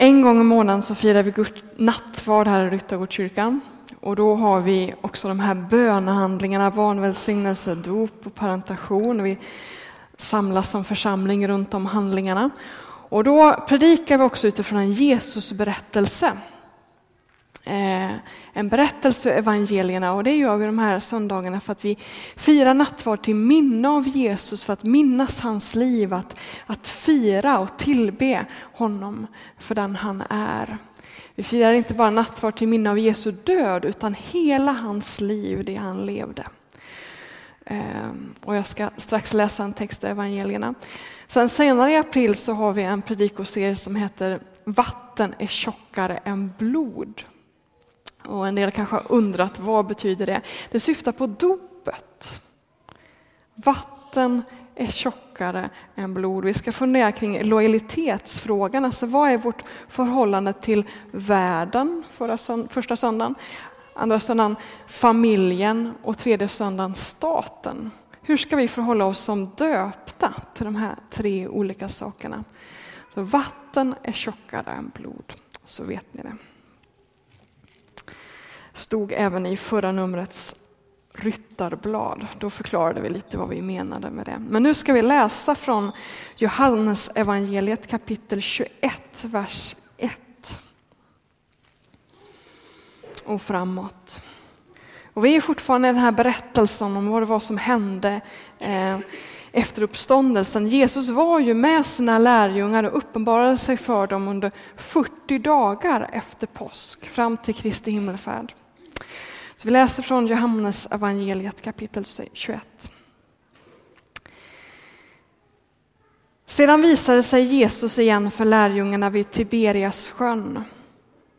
En gång i månaden så firar vi nattvard här i Ryttargårdskyrkan. Och då har vi också de här bönehandlingarna, barnvälsignelse, dop och parentation. Vi samlas som församling runt om handlingarna. Och då predikar vi också utifrån en Jesusberättelse. Eh, en berättelse ur evangelierna och det gör vi de här söndagarna för att vi firar nattvard till minne av Jesus, för att minnas hans liv, att, att fira och tillbe honom för den han är. Vi firar inte bara nattvard till minne av Jesu död utan hela hans liv, det han levde. Eh, och jag ska strax läsa en text ur evangelierna. Sen senare i april så har vi en predikoserie som heter Vatten är tjockare än blod. Och en del kanske har undrat vad betyder det? Det syftar på dopet. Vatten är tjockare än blod. Vi ska fundera kring lojalitetsfrågan, alltså vad är vårt förhållande till världen förra, första söndagen, andra söndagen familjen och tredje söndagen staten. Hur ska vi förhålla oss som döpta till de här tre olika sakerna? Så vatten är tjockare än blod, så vet ni det stod även i förra numrets ryttarblad. Då förklarade vi lite vad vi menade med det. Men nu ska vi läsa från Johannes evangeliet kapitel 21, vers 1 och framåt. Och vi är fortfarande i den här berättelsen om vad det var som hände eh, efter uppståndelsen. Jesus var ju med sina lärjungar och uppenbarade sig för dem under 40 dagar efter påsk, fram till Kristi himmelfärd. Så vi läser från Johannes evangeliet kapitel 21. Sedan visade sig Jesus igen för lärjungarna vid Tiberias sjön.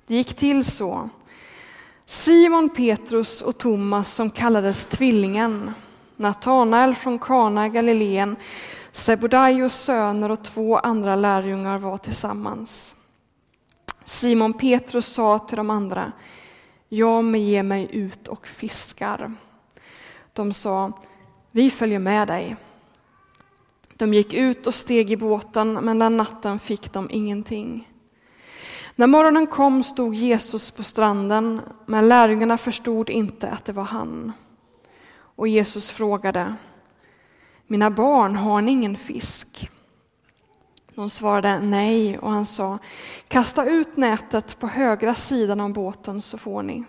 Det gick till så. Simon Petrus och Thomas som kallades Tvillingen, Natanael från Kana i Galileen, Sebodaios söner och två andra lärjungar var tillsammans. Simon Petrus sa till de andra, jag ger mig ut och fiskar. De sa, vi följer med dig. De gick ut och steg i båten, men den natten fick de ingenting. När morgonen kom stod Jesus på stranden, men lärjungarna förstod inte att det var han. Och Jesus frågade, mina barn, har ni ingen fisk? De svarade nej och han sa, kasta ut nätet på högra sidan om båten så får ni.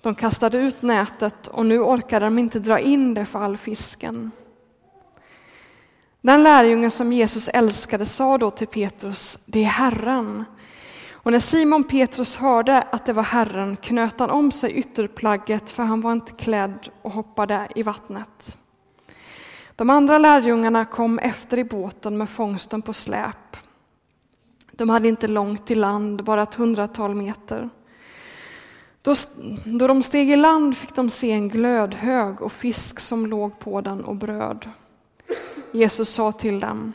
De kastade ut nätet och nu orkade de inte dra in det för all fisken. Den lärjungen som Jesus älskade sa då till Petrus, det är Herren. Och när Simon Petrus hörde att det var Herren knöt han om sig ytterplagget för han var inte klädd och hoppade i vattnet. De andra lärjungarna kom efter i båten med fångsten på släp. De hade inte långt till land, bara ett hundratal meter. Då, då de steg i land fick de se en glödhög och fisk som låg på den och bröd. Jesus sa till dem,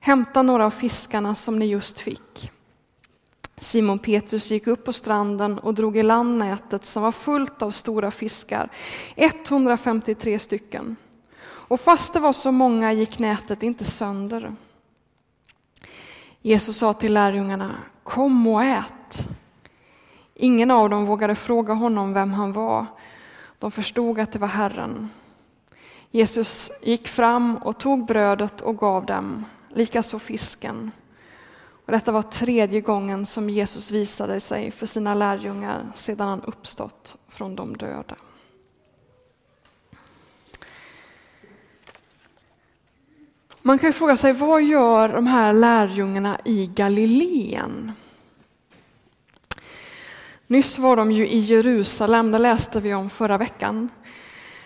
hämta några av fiskarna som ni just fick. Simon Petrus gick upp på stranden och drog i land nätet som var fullt av stora fiskar, 153 stycken. Och fast det var så många gick nätet inte sönder. Jesus sa till lärjungarna, kom och ät. Ingen av dem vågade fråga honom vem han var. De förstod att det var Herren. Jesus gick fram och tog brödet och gav dem, likaså fisken. Och detta var tredje gången som Jesus visade sig för sina lärjungar sedan han uppstått från de döda. Man kan fråga sig, vad gör de här lärjungarna i Galileen? Nyss var de ju i Jerusalem, det läste vi om förra veckan.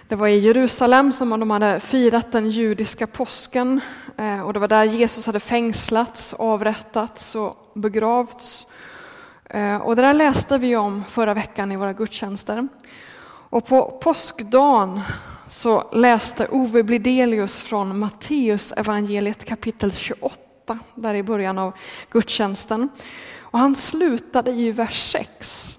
Det var i Jerusalem som de hade firat den judiska påsken eh, och det var där Jesus hade fängslats, avrättats och begravts. Eh, och det där läste vi om förra veckan i våra gudstjänster. Och på påskdagen så läste Ove Blidelius från Matteus evangeliet kapitel 28, där i början av gudstjänsten. Och han slutade i vers 6.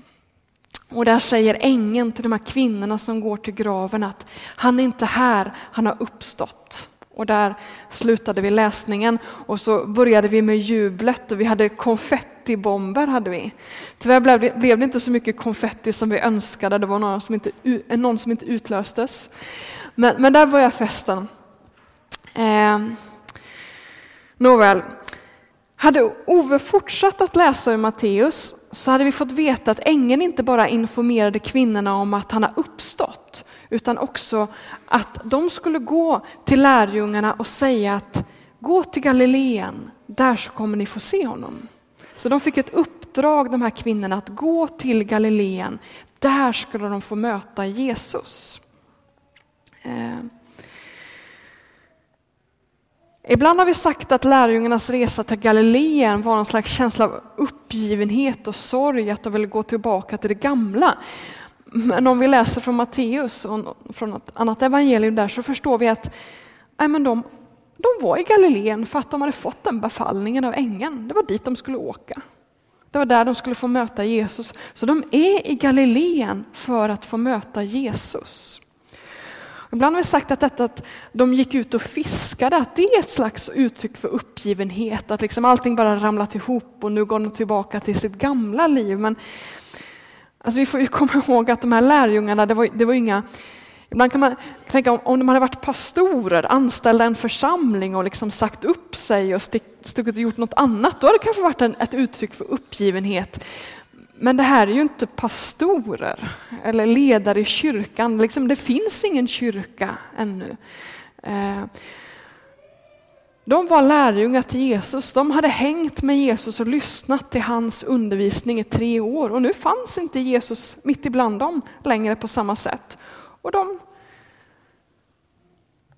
Och där säger ängeln till de här kvinnorna som går till graven att han är inte här, han har uppstått. Och där slutade vi läsningen och så började vi med jublet och vi hade konfetti konfettibomber. Hade vi. Tyvärr blev det, blev det inte så mycket konfetti som vi önskade, det var någon som inte, någon som inte utlöstes. Men, men där började festen. Eh, nåväl, hade Ove fortsatt att läsa ur Matteus så hade vi fått veta att ängeln inte bara informerade kvinnorna om att han har uppstått, utan också att de skulle gå till lärjungarna och säga att gå till Galileen, där så kommer ni få se honom. Så de fick ett uppdrag, de här kvinnorna, att gå till Galileen, där skulle de få möta Jesus. Eh. Ibland har vi sagt att lärjungarnas resa till Galileen var en slags känsla av uppgivenhet och sorg, att de ville gå tillbaka till det gamla. Men om vi läser från Matteus och från ett annat evangelium där så förstår vi att nej men de, de var i Galileen för att de hade fått den befallningen av ängeln. Det var dit de skulle åka. Det var där de skulle få möta Jesus. Så de är i Galileen för att få möta Jesus. Ibland har vi sagt att detta att de gick ut och fiskade, att det är ett slags uttryck för uppgivenhet, att liksom allting bara ramlat ihop och nu går de tillbaka till sitt gamla liv. Men alltså vi får ju komma ihåg att de här lärjungarna, det var, det var inga Ibland kan man tänka om, om de hade varit pastorer, anställda en församling och liksom sagt upp sig och stuckit och gjort något annat, då hade det kanske varit en, ett uttryck för uppgivenhet. Men det här är ju inte pastorer eller ledare i kyrkan. Liksom, det finns ingen kyrka ännu. Eh, de var lärjungar till Jesus. De hade hängt med Jesus och lyssnat till hans undervisning i tre år. Och nu fanns inte Jesus mitt ibland dem längre på samma sätt. Och de,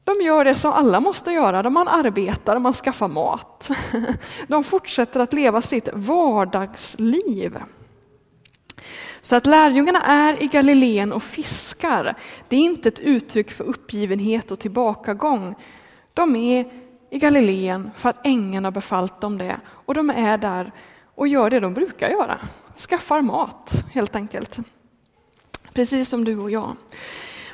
de gör det som alla måste göra. Man arbetar och man skaffar mat. De fortsätter att leva sitt vardagsliv. Så att lärjungarna är i Galileen och fiskar, det är inte ett uttryck för uppgivenhet och tillbakagång. De är i Galileen för att ängeln har befallt dem det och de är där och gör det de brukar göra. Skaffar mat helt enkelt. Precis som du och jag.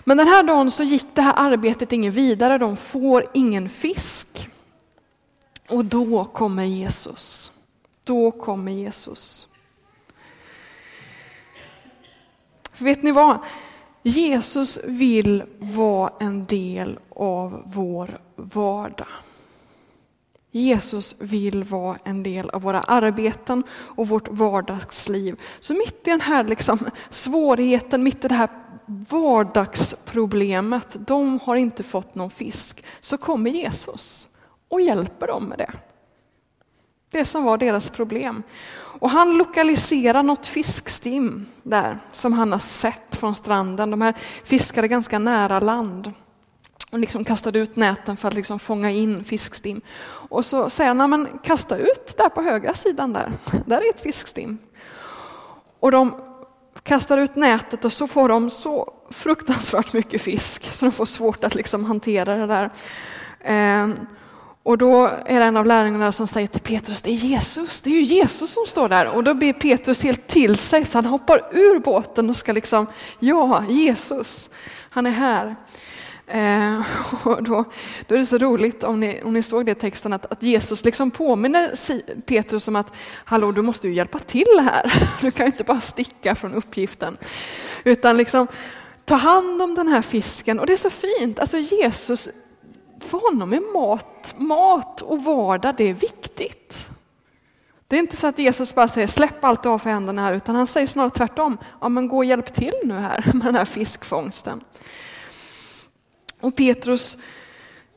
Men den här dagen så gick det här arbetet ingen vidare, de får ingen fisk. Och då kommer Jesus. Då kommer Jesus. För vet ni vad? Jesus vill vara en del av vår vardag. Jesus vill vara en del av våra arbeten och vårt vardagsliv. Så mitt i den här liksom svårigheten, mitt i det här vardagsproblemet, de har inte fått någon fisk, så kommer Jesus och hjälper dem med det. Det som var deras problem. Och han lokaliserar något fiskstim där som han har sett från stranden. De här fiskade ganska nära land och liksom kastade ut näten för att liksom fånga in fiskstim. Och så säger han, men kasta ut där på högra sidan där, där är ett fiskstim. Och de kastar ut nätet och så får de så fruktansvärt mycket fisk så de får svårt att liksom hantera det där. Ehm, och då är det en av lärjungarna som säger till Petrus, det är Jesus, det är ju Jesus som står där. Och då blir Petrus helt till sig så han hoppar ur båten och ska liksom, ja, Jesus, han är här. Eh, och då, då, är det så roligt om ni, om ni såg det i texten att, att, Jesus liksom påminner Petrus om att hallå du måste ju hjälpa till här, du kan ju inte bara sticka från uppgiften. Utan liksom ta hand om den här fisken och det är så fint, alltså Jesus för honom är mat, mat och vardag det är viktigt. Det är inte så att Jesus bara säger släpp allt av för händerna här, utan han säger snarare tvärtom. Ja, men gå och hjälp till nu här med den här fiskfångsten. Och Petrus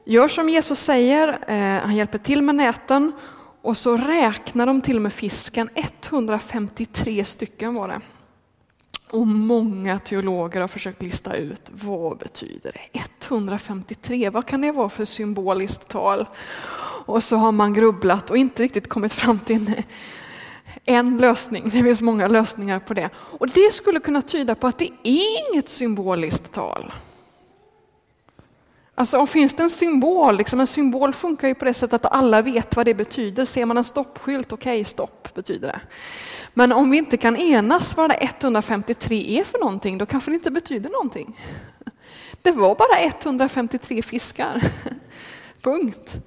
gör som Jesus säger, eh, han hjälper till med näten och så räknar de till och med fisken, 153 stycken var det. Och många teologer har försökt lista ut vad betyder det? 153, vad kan det vara för symboliskt tal? Och så har man grubblat och inte riktigt kommit fram till en, en lösning. Det finns många lösningar på det. Och det skulle kunna tyda på att det är inget symboliskt tal. Alltså om finns det en symbol, liksom en symbol funkar ju på det sättet att alla vet vad det betyder. Ser man en stoppskylt, okej okay, stopp betyder det. Men om vi inte kan enas vad det 153 är för någonting, då kanske det inte betyder någonting. Det var bara 153 fiskar. Punkt.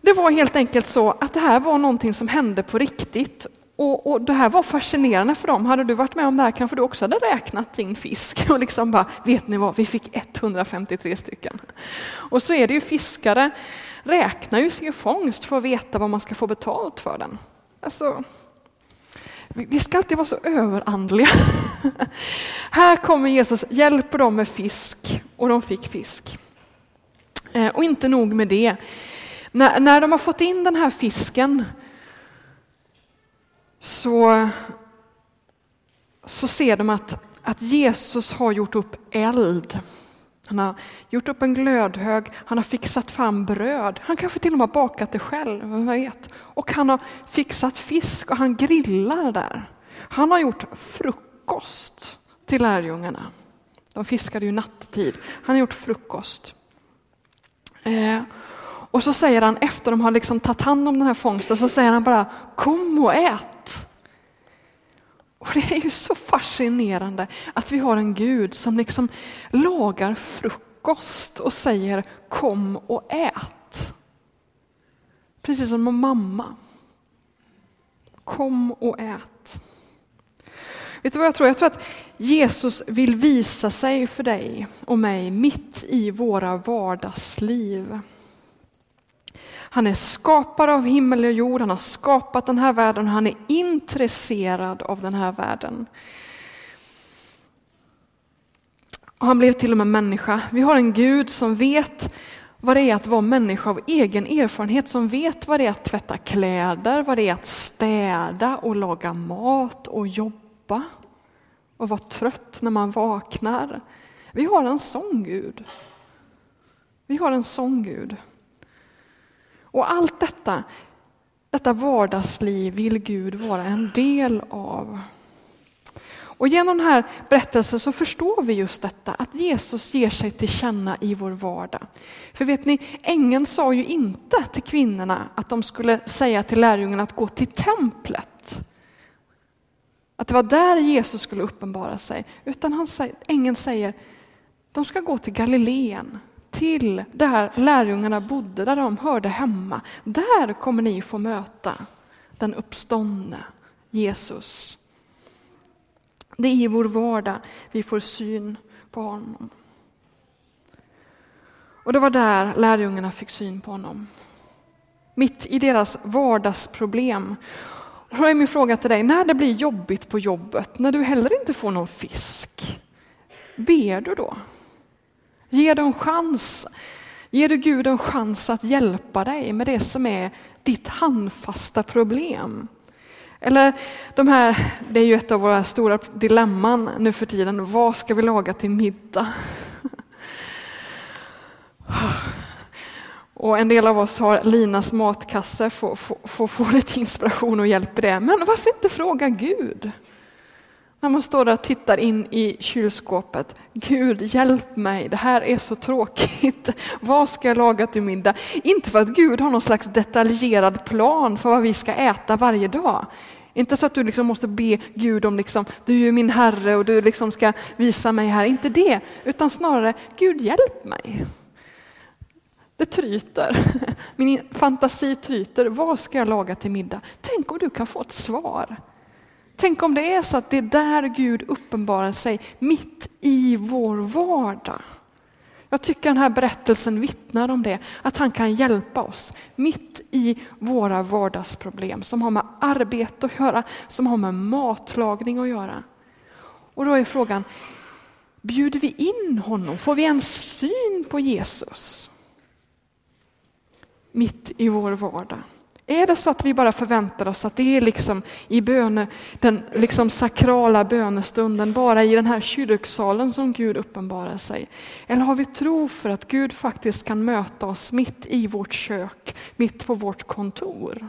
Det var helt enkelt så att det här var någonting som hände på riktigt och, och, det här var fascinerande för dem. Hade du varit med om det här kanske du också hade räknat din fisk och liksom bara, vet ni vad, vi fick 153 stycken. Och så är det ju fiskare räknar ju sin fångst för att veta vad man ska få betalt för den. Alltså, vi ska alltid vara så överandliga. här kommer Jesus, hjälper dem med fisk och de fick fisk. Eh, och inte nog med det. När, när de har fått in den här fisken så, så ser de att, att Jesus har gjort upp eld. Han har gjort upp en glödhög, han har fixat fram bröd. Han kanske till och med har bakat det själv, vem vet. Och han har fixat fisk och han grillar där. Han har gjort frukost till lärjungarna. De fiskade ju nattetid. Han har gjort frukost. Eh, och så säger han efter de har liksom tagit hand om den här fångsten så säger han bara kom och ät. Och det är ju så fascinerande att vi har en Gud som liksom lagar frukost och säger kom och ät. Precis som en mamma. Kom och ät. Vet du vad jag tror? Jag tror att Jesus vill visa sig för dig och mig mitt i våra vardagsliv. Han är skapare av himmel och jord, han har skapat den här världen och han är intresserad av den här världen. Och han blev till och med människa. Vi har en Gud som vet vad det är att vara människa av egen erfarenhet, som vet vad det är att tvätta kläder, vad det är att städa och laga mat och jobba och vara trött när man vaknar. Vi har en sån Gud. Vi har en sån Gud. Och allt detta, detta vardagsliv vill Gud vara en del av. Och genom den här berättelsen så förstår vi just detta, att Jesus ger sig till känna i vår vardag. För vet ni, ängeln sa ju inte till kvinnorna att de skulle säga till lärjungarna att gå till templet. Att det var där Jesus skulle uppenbara sig. Utan han, ängeln säger, de ska gå till Galileen till där lärjungarna bodde, där de hörde hemma. Där kommer ni få möta den uppståndne Jesus. Det är i vår vardag vi får syn på honom. Och det var där lärjungarna fick syn på honom. Mitt i deras vardagsproblem. Och då är min fråga till dig, när det blir jobbigt på jobbet, när du heller inte får någon fisk, ber du då? Ger du chans? Ger du Gud en chans att hjälpa dig med det som är ditt handfasta problem? Eller de här, det är ju ett av våra stora dilemman nu för tiden, vad ska vi laga till middag? Och en del av oss har Linas matkasse, får, får, får lite inspiration och hjälp i det. Men varför inte fråga Gud? När man står där och tittar in i kylskåpet. Gud, hjälp mig, det här är så tråkigt. Vad ska jag laga till middag? Inte för att Gud har någon slags detaljerad plan för vad vi ska äta varje dag. Inte så att du liksom måste be Gud om, liksom, du är min Herre och du liksom ska visa mig här. Inte det, utan snarare, Gud hjälp mig. Det tryter, min fantasi tryter. Vad ska jag laga till middag? Tänk om du kan få ett svar. Tänk om det är så att det är där Gud uppenbarar sig, mitt i vår vardag. Jag tycker den här berättelsen vittnar om det, att han kan hjälpa oss mitt i våra vardagsproblem som har med arbete att göra, som har med matlagning att göra. Och då är frågan, bjuder vi in honom? Får vi en syn på Jesus? Mitt i vår vardag. Är det så att vi bara förväntar oss att det är liksom i böne, den liksom sakrala bönestunden, bara i den här kyrksalen som Gud uppenbarar sig? Eller har vi tro för att Gud faktiskt kan möta oss mitt i vårt kök, mitt på vårt kontor?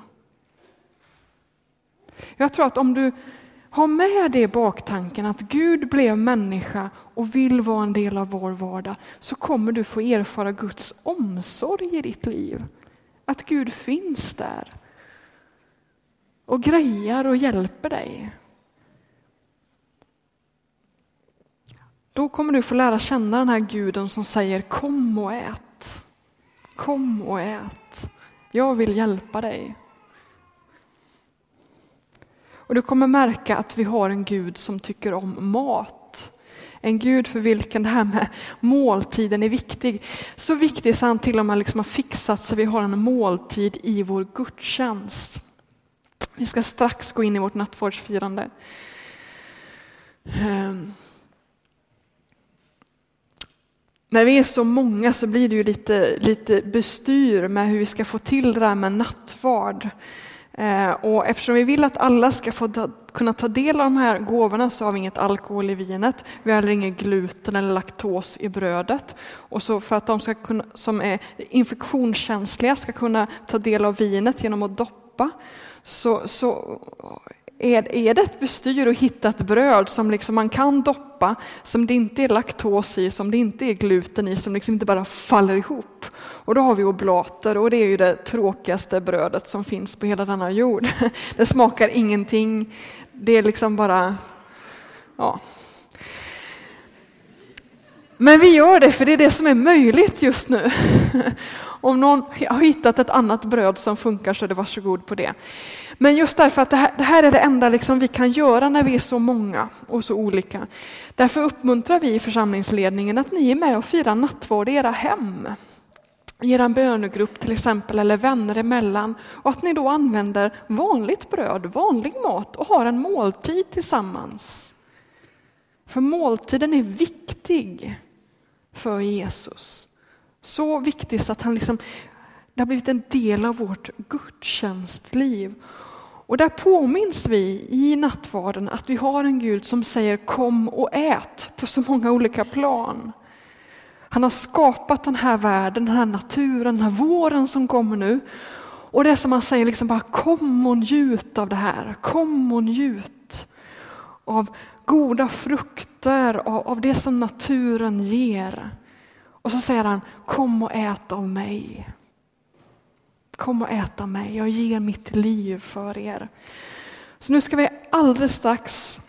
Jag tror att om du har med det i baktanken att Gud blev människa och vill vara en del av vår vardag, så kommer du få erfara Guds omsorg i ditt liv. Att Gud finns där och grejar och hjälper dig. då kommer du få lära känna den här guden som säger kom och ät. Kom och ät. Jag vill hjälpa dig. Och du kommer märka att vi har en Gud som tycker om mat. En Gud för vilken det här med måltiden är viktig. Så viktig så han till och med liksom har fixat så vi har en måltid i vår gudstjänst. Vi ska strax gå in i vårt nattvardsfirande. Um. När vi är så många så blir det ju lite, lite bestyr med hur vi ska få till det där med nattvard. Eh, och eftersom vi vill att alla ska få ta, kunna ta del av de här gåvorna så har vi inget alkohol i vinet. Vi har heller inget gluten eller laktos i brödet. Och så för att de ska kunna, som är infektionskänsliga ska kunna ta del av vinet genom att doppa så, så är, är det ett bestyr att hitta ett bröd som liksom man kan doppa, som det inte är laktos i, som det inte är gluten i, som liksom inte bara faller ihop. Och då har vi oblater och det är ju det tråkigaste brödet som finns på hela denna jord. Det smakar ingenting, det är liksom bara, ja. Men vi gör det för det är det som är möjligt just nu. Om någon har hittat ett annat bröd som funkar så är det varsågod på det. Men just därför att det här, det här är det enda liksom vi kan göra när vi är så många och så olika. Därför uppmuntrar vi i församlingsledningen att ni är med och firar nattvard i era hem. I er bönegrupp till exempel, eller vänner emellan. Och att ni då använder vanligt bröd, vanlig mat och har en måltid tillsammans. För måltiden är viktig för Jesus. Så viktig så att han liksom, det har blivit en del av vårt gudstjänstliv. Och där påminns vi i nattvarden att vi har en Gud som säger kom och ät på så många olika plan. Han har skapat den här världen, den här naturen, den här våren som kommer nu. Och det är som han säger, liksom bara kom och njut av det här. Kom och njut av goda frukter, av det som naturen ger. Och så säger han, kom och ät av mig. Kom och ät av mig, jag ger mitt liv för er. Så nu ska vi alldeles strax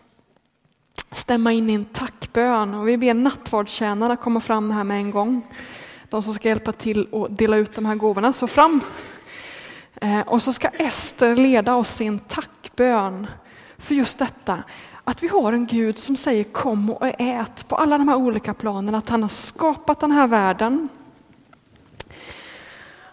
stämma in i en tackbön och vi ber nattvardstjänarna komma fram här med en gång. De som ska hjälpa till att dela ut de här gåvorna, så fram. Eh, och så ska Ester leda oss i en tackbön för just detta att vi har en Gud som säger kom och ät på alla de här olika planen. att han har skapat den här världen.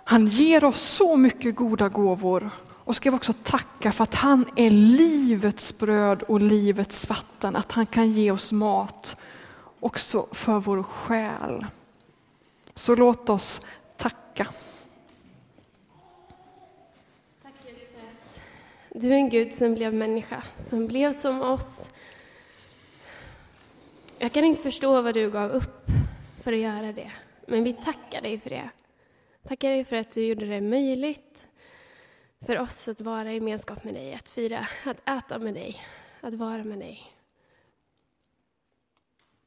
Han ger oss så mycket goda gåvor och ska vi också tacka för att han är livets bröd och livets vatten, att han kan ge oss mat också för vår själ. Så låt oss tacka. Du är en Gud som blev människa, som blev som oss. Jag kan inte förstå vad du gav upp för att göra det, men vi tackar dig för det. Tackar dig för att du gjorde det möjligt för oss att vara i gemenskap med dig, att fira, att äta med dig, att vara med dig.